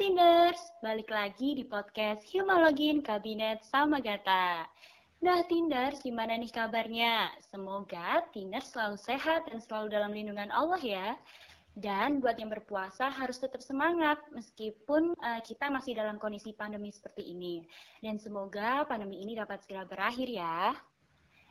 Tinders, balik lagi di podcast Humalogin Kabinet sama Gata. Nah Tinders, gimana nih kabarnya? Semoga Tinders selalu sehat dan selalu dalam lindungan Allah ya. Dan buat yang berpuasa harus tetap semangat meskipun uh, kita masih dalam kondisi pandemi seperti ini. Dan semoga pandemi ini dapat segera berakhir ya.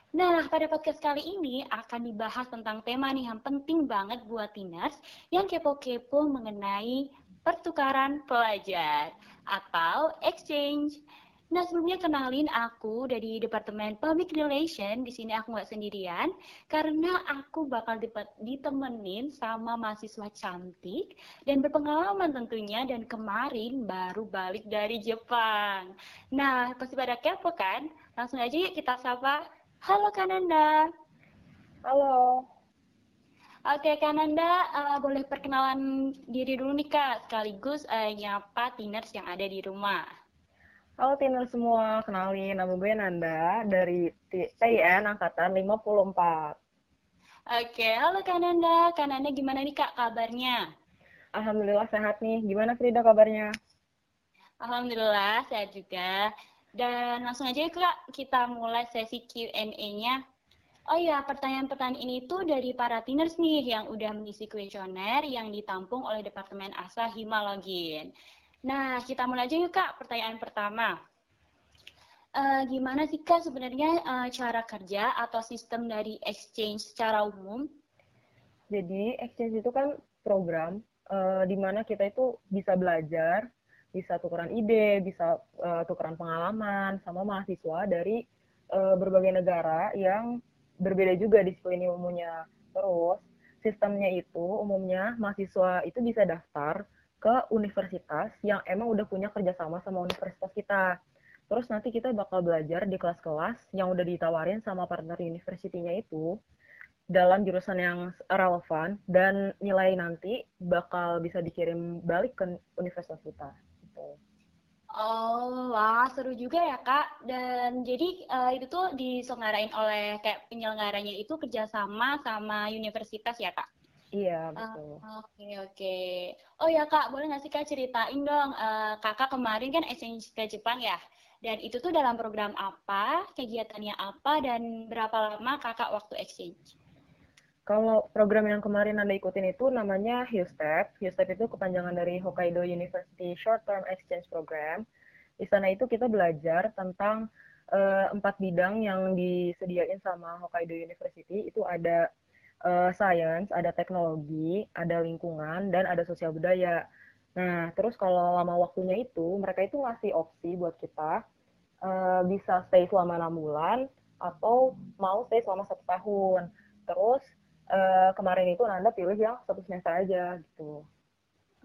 Nah, pada podcast kali ini akan dibahas tentang tema nih yang penting banget buat Tinders yang kepo-kepo mengenai pertukaran pelajar atau exchange. Nah, sebelumnya kenalin aku dari Departemen Public Relation. Di sini aku nggak sendirian, karena aku bakal ditemenin sama mahasiswa cantik dan berpengalaman tentunya, dan kemarin baru balik dari Jepang. Nah, pasti pada kepo kan? Langsung aja yuk kita sapa. Halo Kananda. Halo. Oke, Kananda, uh, boleh perkenalan diri dulu nih Kak, sekaligus uh, nyapa Tiners yang ada di rumah. Halo Tiners semua, kenalin nama gue Nanda dari TIN Angkatan 54. Oke, halo Kananda. Kananda gimana nih Kak kabarnya? Alhamdulillah sehat nih. Gimana Frida kabarnya? Alhamdulillah sehat juga. Dan langsung aja Kak, kita mulai sesi Q&A-nya. Oh iya, pertanyaan-pertanyaan ini tuh dari para tiners nih yang udah mengisi kuesioner yang ditampung oleh Departemen ASA Himalogin. Nah, kita mulai aja yuk Kak, pertanyaan pertama. Uh, gimana sih Kak sebenarnya uh, cara kerja atau sistem dari exchange secara umum? Jadi, exchange itu kan program uh, di mana kita itu bisa belajar, bisa tukeran ide, bisa uh, tukeran pengalaman sama mahasiswa dari berbagai negara yang berbeda juga disiplin ilmunya. Terus sistemnya itu umumnya mahasiswa itu bisa daftar ke universitas yang emang udah punya kerjasama sama universitas kita. Terus nanti kita bakal belajar di kelas-kelas yang udah ditawarin sama partner universitinya itu dalam jurusan yang relevan dan nilai nanti bakal bisa dikirim balik ke universitas kita. Gitu. Oh, wah seru juga ya kak. Dan jadi uh, itu tuh diselenggarain oleh kayak penyelenggaranya itu kerjasama sama universitas ya kak? Iya betul. Oke uh, oke. Okay, okay. Oh ya kak, boleh nggak sih kak ceritain dong uh, kakak kemarin kan exchange ke Jepang ya? Dan itu tuh dalam program apa, kegiatannya apa, dan berapa lama kakak waktu exchange? Kalau program yang kemarin Anda ikutin itu namanya HUSTEP. HUSTEP itu kepanjangan dari Hokkaido University Short Term Exchange Program. Di sana itu kita belajar tentang uh, empat bidang yang disediain sama Hokkaido University. Itu ada uh, science, ada teknologi, ada lingkungan, dan ada sosial budaya. Nah, terus kalau lama waktunya itu, mereka itu ngasih opsi buat kita uh, bisa stay selama enam bulan atau mau stay selama satu tahun. Terus uh, kemarin itu Nanda pilih yang satu semester aja gitu.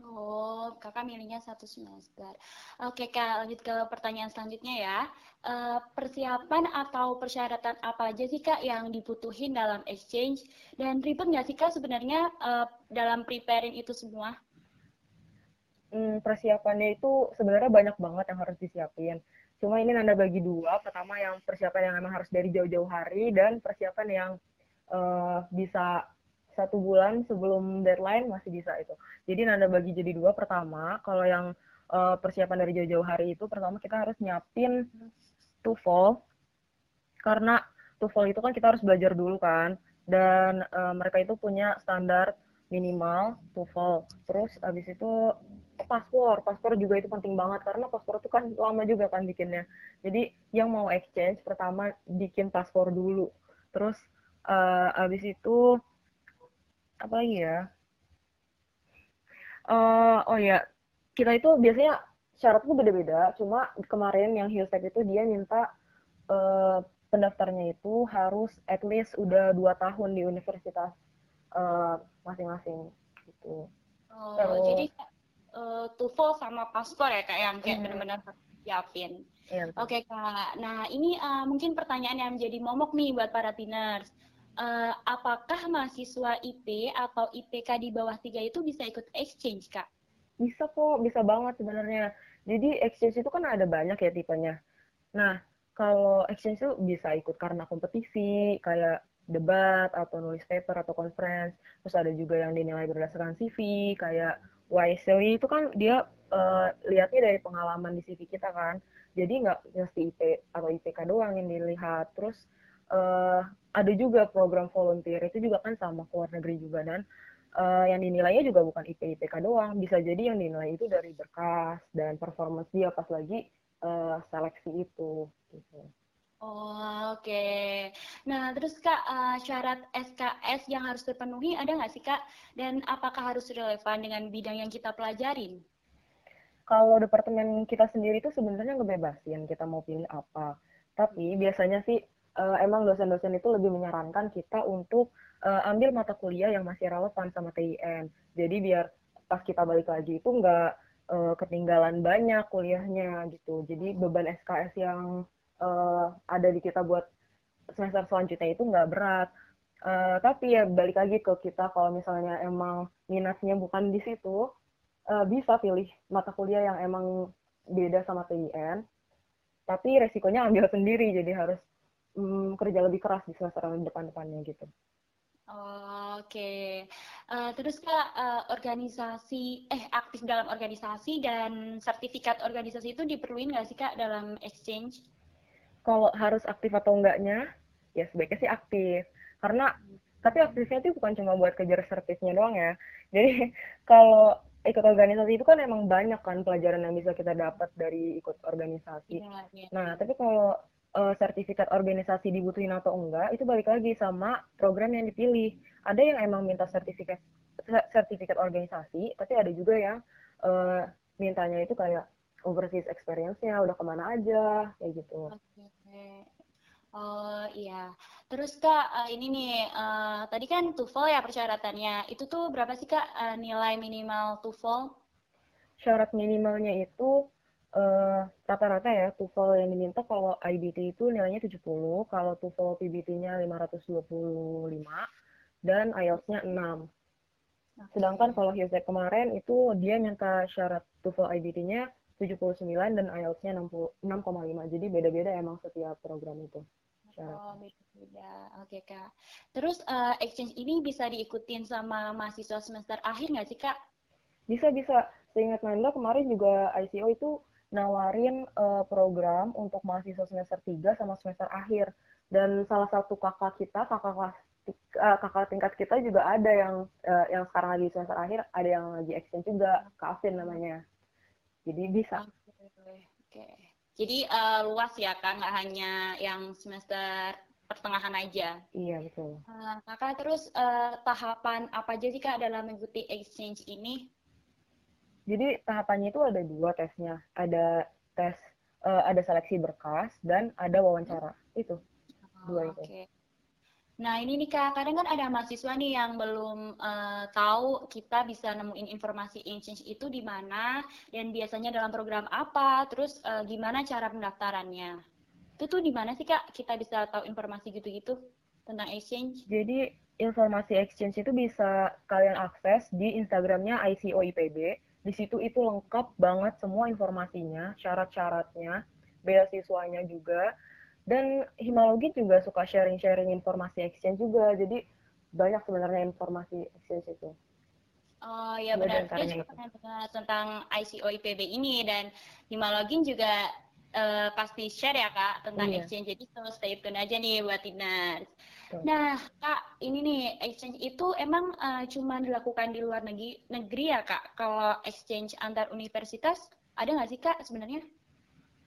Oh, kakak milihnya satu semester. Oke, kak, lanjut ke pertanyaan selanjutnya ya. Uh, persiapan atau persyaratan apa aja sih kak yang dibutuhin dalam exchange? Dan ribet nggak sih kak sebenarnya uh, dalam preparing itu semua? Hmm, persiapannya itu sebenarnya banyak banget yang harus disiapin. Cuma ini Nanda bagi dua. Pertama yang persiapan yang memang harus dari jauh-jauh hari dan persiapan yang uh, bisa satu bulan sebelum deadline masih bisa itu. Jadi nanda bagi jadi dua. Pertama, kalau yang uh, persiapan dari jauh-jauh hari itu, pertama kita harus nyiapin TOEFL karena TOEFL itu kan kita harus belajar dulu kan. Dan uh, mereka itu punya standar minimal TOEFL. Terus abis itu paspor, paspor juga itu penting banget karena paspor itu kan lama juga kan bikinnya. Jadi yang mau exchange pertama bikin paspor dulu. Terus uh, abis itu apa lagi ya? Uh, oh ya kita itu biasanya syaratnya beda-beda. Cuma kemarin yang Hillstep itu dia minta uh, pendaftarnya itu harus at least udah dua tahun di universitas masing-masing uh, gitu. Oh, Terus, jadi uh, TOEFL sama paspor ya kak yang kayak hmm. benar-benar siapin. Iya, Oke kak, nah ini uh, mungkin pertanyaan yang menjadi momok nih buat para tiners uh, apakah mahasiswa IP atau IPK di bawah tiga itu bisa ikut exchange, Kak? Bisa kok, bisa banget sebenarnya. Jadi exchange itu kan ada banyak ya tipenya. Nah, kalau exchange itu bisa ikut karena kompetisi, kayak debat atau nulis paper atau conference. Terus ada juga yang dinilai berdasarkan CV, kayak wisely itu kan dia uh, lihatnya dari pengalaman di CV kita kan jadi nggak mesti IP atau IPK doang yang dilihat terus uh, ada juga program volunteer itu juga kan sama ke luar negeri juga dan uh, yang dinilainya juga bukan IP IPK doang bisa jadi yang dinilai itu dari berkas dan performance dia pas lagi uh, seleksi itu gitu. Oh, oke. Okay. Nah, terus Kak, uh, syarat SKS yang harus terpenuhi ada nggak sih Kak? Dan apakah harus relevan dengan bidang yang kita pelajarin? Kalau departemen kita sendiri itu sebenarnya ngebebasin kita mau pilih apa. Tapi biasanya sih uh, emang dosen-dosen itu lebih menyarankan kita untuk uh, ambil mata kuliah yang masih relevan sama TIN. Jadi biar pas kita balik lagi itu nggak uh, ketinggalan banyak kuliahnya gitu. Jadi beban SKS yang uh, ada di kita buat semester selanjutnya itu nggak berat. Uh, tapi ya balik lagi ke kita kalau misalnya emang minatnya bukan di situ, uh, bisa pilih mata kuliah yang emang beda sama TIN. Tapi resikonya ambil sendiri, jadi harus um, kerja lebih keras di semester depan-depannya gitu. Oke, okay. uh, terus kak uh, organisasi eh aktif dalam organisasi dan sertifikat organisasi itu diperluin nggak sih kak dalam exchange? kalau harus aktif atau enggaknya ya sebaiknya sih aktif karena tapi aktifnya itu bukan cuma buat kejar servisnya doang ya jadi kalau ikut organisasi itu kan emang banyak kan pelajaran yang bisa kita dapat dari ikut organisasi ya, ya. nah tapi kalau uh, sertifikat organisasi dibutuhin atau enggak itu balik lagi sama program yang dipilih ada yang emang minta sertifikat sertifikat organisasi tapi ada juga yang uh, mintanya itu kayak overseas experience-nya udah ke mana aja kayak gitu. Okay. Oh iya. Terus kak uh, ini nih uh, tadi kan TOEFL ya persyaratannya. Itu tuh berapa sih kak uh, nilai minimal TOEFL? Syarat minimalnya itu rata-rata uh, ya TOEFL yang diminta kalau IBT itu nilainya 70, kalau TOEFL PBT-nya 525 dan IELTS-nya 6. Okay. Sedangkan kalau HISEC kemarin itu dia minta syarat TOEFL IBT-nya 79 dan IELTS-nya 6,5. Jadi beda-beda emang setiap program itu. Oh, beda-beda. Oke, Kak. Terus uh, exchange ini bisa diikutin sama mahasiswa semester akhir nggak sih, Kak? Bisa, bisa. Seingat Nanda, kemarin juga ICO itu nawarin uh, program untuk mahasiswa semester 3 sama semester akhir. Dan salah satu kakak kita, kakak kelas uh, kakak tingkat kita juga ada yang uh, yang sekarang lagi semester akhir, ada yang lagi exchange juga, Kak Afin namanya. Jadi bisa. Oke. Okay. Jadi uh, luas ya kan, nggak hanya yang semester pertengahan aja. Iya betul. Uh, kakak terus uh, tahapan apa aja sih kak dalam mengikuti exchange ini? Jadi tahapannya itu ada dua tesnya, ada tes, uh, ada seleksi berkas dan ada wawancara itu dua itu. Okay. Nah ini nih kak, kadang kan ada mahasiswa nih yang belum uh, tahu kita bisa nemuin informasi exchange itu di mana dan biasanya dalam program apa, terus uh, gimana cara pendaftarannya. Itu tuh di mana sih kak kita bisa tahu informasi gitu-gitu tentang exchange? Jadi informasi exchange itu bisa kalian akses di Instagramnya ICO IPB. Di situ itu lengkap banget semua informasinya, syarat-syaratnya, beasiswanya juga. Dan Himalogi juga suka sharing-sharing informasi exchange juga. Jadi banyak sebenarnya informasi exchange itu. Oh ya benar, saya juga pernah tentang ICO IPB ini. Dan Himalogin juga uh, pasti share ya kak tentang iya. exchange. Jadi so stay tune aja nih buat Tinars. Nah kak ini nih exchange itu emang uh, cuma dilakukan di luar negeri negeri ya kak kalau exchange antar universitas ada nggak sih kak sebenarnya?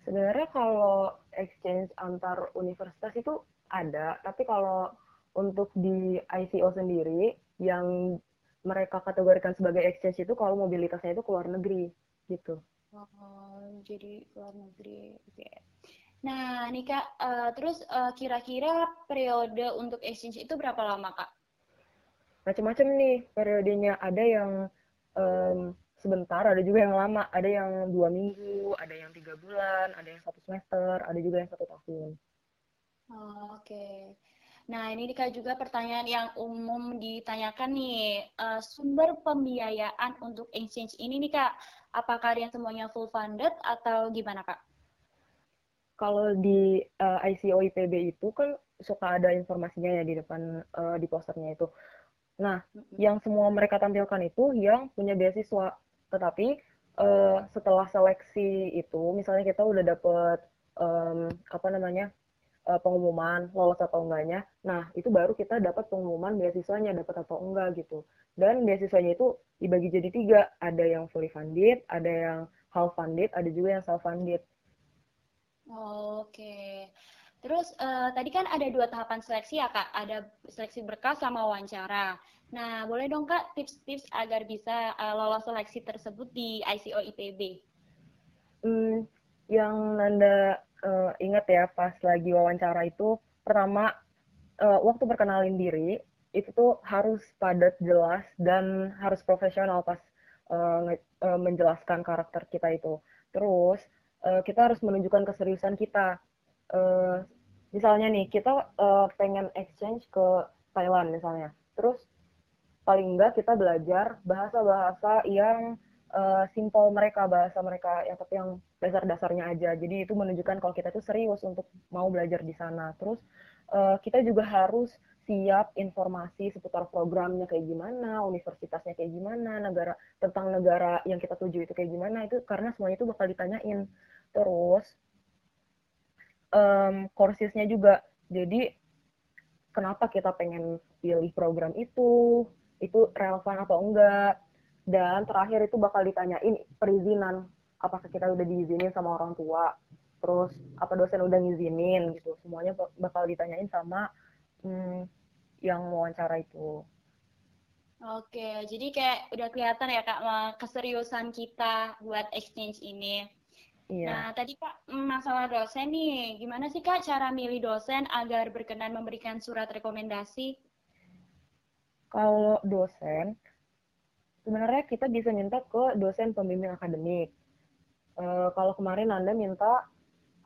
Sebenarnya kalau exchange antar universitas itu ada, tapi kalau untuk di ICO sendiri yang mereka kategorikan sebagai exchange itu kalau mobilitasnya itu keluar negeri gitu. Oh, jadi keluar negeri. Oke. Okay. Nah, nih Kak, uh, terus uh, kira-kira periode untuk exchange itu berapa lama, Kak? Macam-macam nih periodenya. Ada yang um, sebentar, ada juga yang lama, ada yang dua minggu, ada yang tiga bulan, ada yang satu semester, ada juga yang satu tahun. Oh, Oke. Okay. Nah, ini Dika juga pertanyaan yang umum ditanyakan nih. Uh, sumber pembiayaan untuk exchange ini nih Kak, apakah yang semuanya full funded atau gimana Kak? Kalau di uh, eh, ICO IPB itu kan suka ada informasinya ya di depan uh, di posternya itu. Nah, mm -hmm. yang semua mereka tampilkan itu yang punya beasiswa Tetapi uh, setelah seleksi itu, misalnya kita udah dapet um, apa namanya uh, pengumuman lolos atau enggaknya, nah itu baru kita dapat pengumuman beasiswanya dapat atau enggak gitu. Dan beasiswanya itu dibagi jadi tiga, ada yang fully funded, ada yang half funded, ada juga yang self funded. Oke. Terus uh, tadi kan ada dua tahapan seleksi ya kak, ada seleksi berkas sama wawancara. Nah, boleh dong kak tips-tips agar bisa uh, lolos seleksi tersebut di ICO IPB? Hmm, yang Nanda uh, ingat ya pas lagi wawancara itu, pertama uh, waktu perkenalin diri itu tuh harus padat, jelas dan harus profesional pas uh, uh, menjelaskan karakter kita itu. Terus uh, kita harus menunjukkan keseriusan kita. Uh, misalnya nih kita uh, pengen exchange ke Thailand misalnya, terus paling enggak kita belajar bahasa-bahasa yang uh, simple mereka, bahasa mereka yang tapi yang dasar-dasarnya aja. Jadi itu menunjukkan kalau kita itu serius untuk mau belajar di sana. Terus uh, kita juga harus siap informasi seputar programnya kayak gimana, universitasnya kayak gimana, negara tentang negara yang kita tuju itu kayak gimana itu karena semuanya itu bakal ditanyain. Terus um, courses-nya juga. Jadi kenapa kita pengen pilih program itu, itu relevan atau enggak? Dan terakhir itu bakal ditanyain perizinan. Apakah kita udah diizinin sama orang tua? Terus apa dosen udah ngizinin gitu? Semuanya bakal ditanyain sama hmm, yang wawancara itu Oke, jadi kayak udah kelihatan ya kak keseriusan kita buat exchange ini. Iya. Nah, tadi Kak, masalah dosen nih, gimana sih Kak cara milih dosen agar berkenan memberikan surat rekomendasi? kalau dosen sebenarnya kita bisa minta ke dosen pembimbing akademik. E, kalau kemarin Anda minta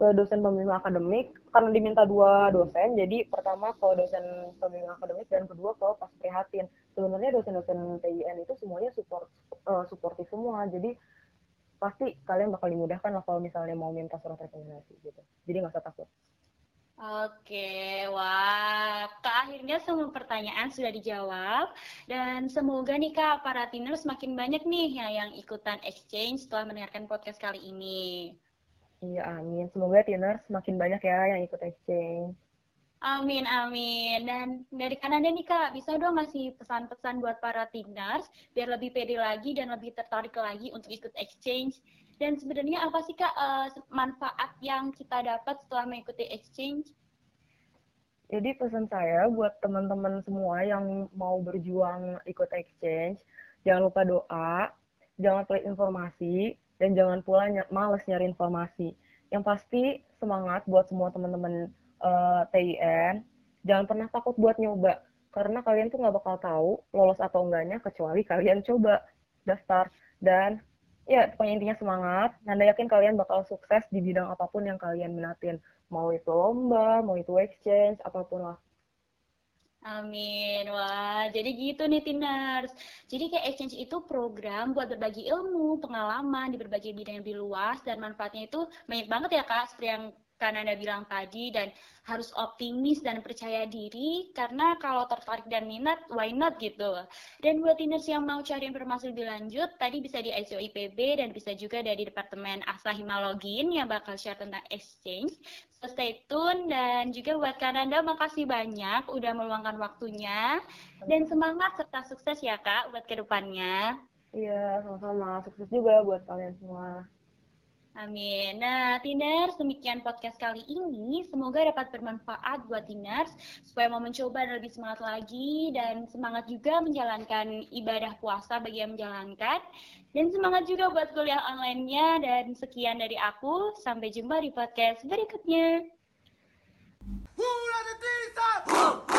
ke dosen pembimbing akademik karena diminta dua dosen, jadi pertama ke dosen pembimbing akademik dan kedua ke pas prihatin. Sebenarnya dosen-dosen TIN itu semuanya support uh, suportif semua, jadi pasti kalian bakal dimudahkan lah kalau misalnya mau minta surat rekomendasi gitu. Jadi nggak usah takut. Oke, wah, Kak akhirnya semua pertanyaan sudah dijawab dan semoga nih Kak para tiner semakin banyak nih ya yang ikutan exchange setelah mendengarkan podcast kali ini. Iya, amin. Semoga tiner semakin banyak ya yang ikut exchange. Amin, amin. Dan dari kanan nih Kak, bisa dong ngasih pesan-pesan buat para tiners biar lebih pede lagi dan lebih tertarik lagi untuk ikut exchange dan sebenarnya apa sih Kak uh, manfaat yang kita dapat setelah mengikuti exchange? Jadi pesan saya buat teman-teman semua yang mau berjuang ikut exchange, jangan lupa doa, jangan pelit informasi, dan jangan pula ny males nyari informasi. Yang pasti semangat buat semua teman-teman uh, eh, TIN, jangan pernah takut buat nyoba, karena kalian tuh nggak bakal tahu lolos atau enggaknya kecuali kalian coba daftar. Dan ya pokoknya intinya semangat. Nanda yakin kalian bakal sukses di bidang apa pun yang kalian minatin. Mau itu lomba, mau itu exchange, apa pun lah. Amin. Wah, jadi gitu nih Tiners. Jadi kayak exchange itu program buat berbagi ilmu, pengalaman di berbagai bidang yang lebih luas dan manfaatnya itu banyak banget ya Kak, seperti yang karena Anda bilang tadi dan harus optimis dan percaya diri karena kalau tertarik dan minat why not gitu. Dan buat tiners yang mau cari informasi lebih lanjut tadi bisa di ICO IPB dan bisa juga dari Departemen Asa Himalogin yang bakal share tentang exchange. So stay tune dan juga buat Kananda makasih banyak udah meluangkan waktunya dan semangat serta sukses ya Kak buat ke depannya. Iya, sama-sama. Sukses juga buat kalian semua. Amin. Nah, Tiners, demikian podcast kali ini. Semoga dapat bermanfaat buat Tiners, supaya mau mencoba dan lebih semangat lagi, dan semangat juga menjalankan ibadah puasa bagi yang menjalankan, dan semangat juga buat kuliah online-nya, dan sekian dari aku. Sampai jumpa di podcast berikutnya. Who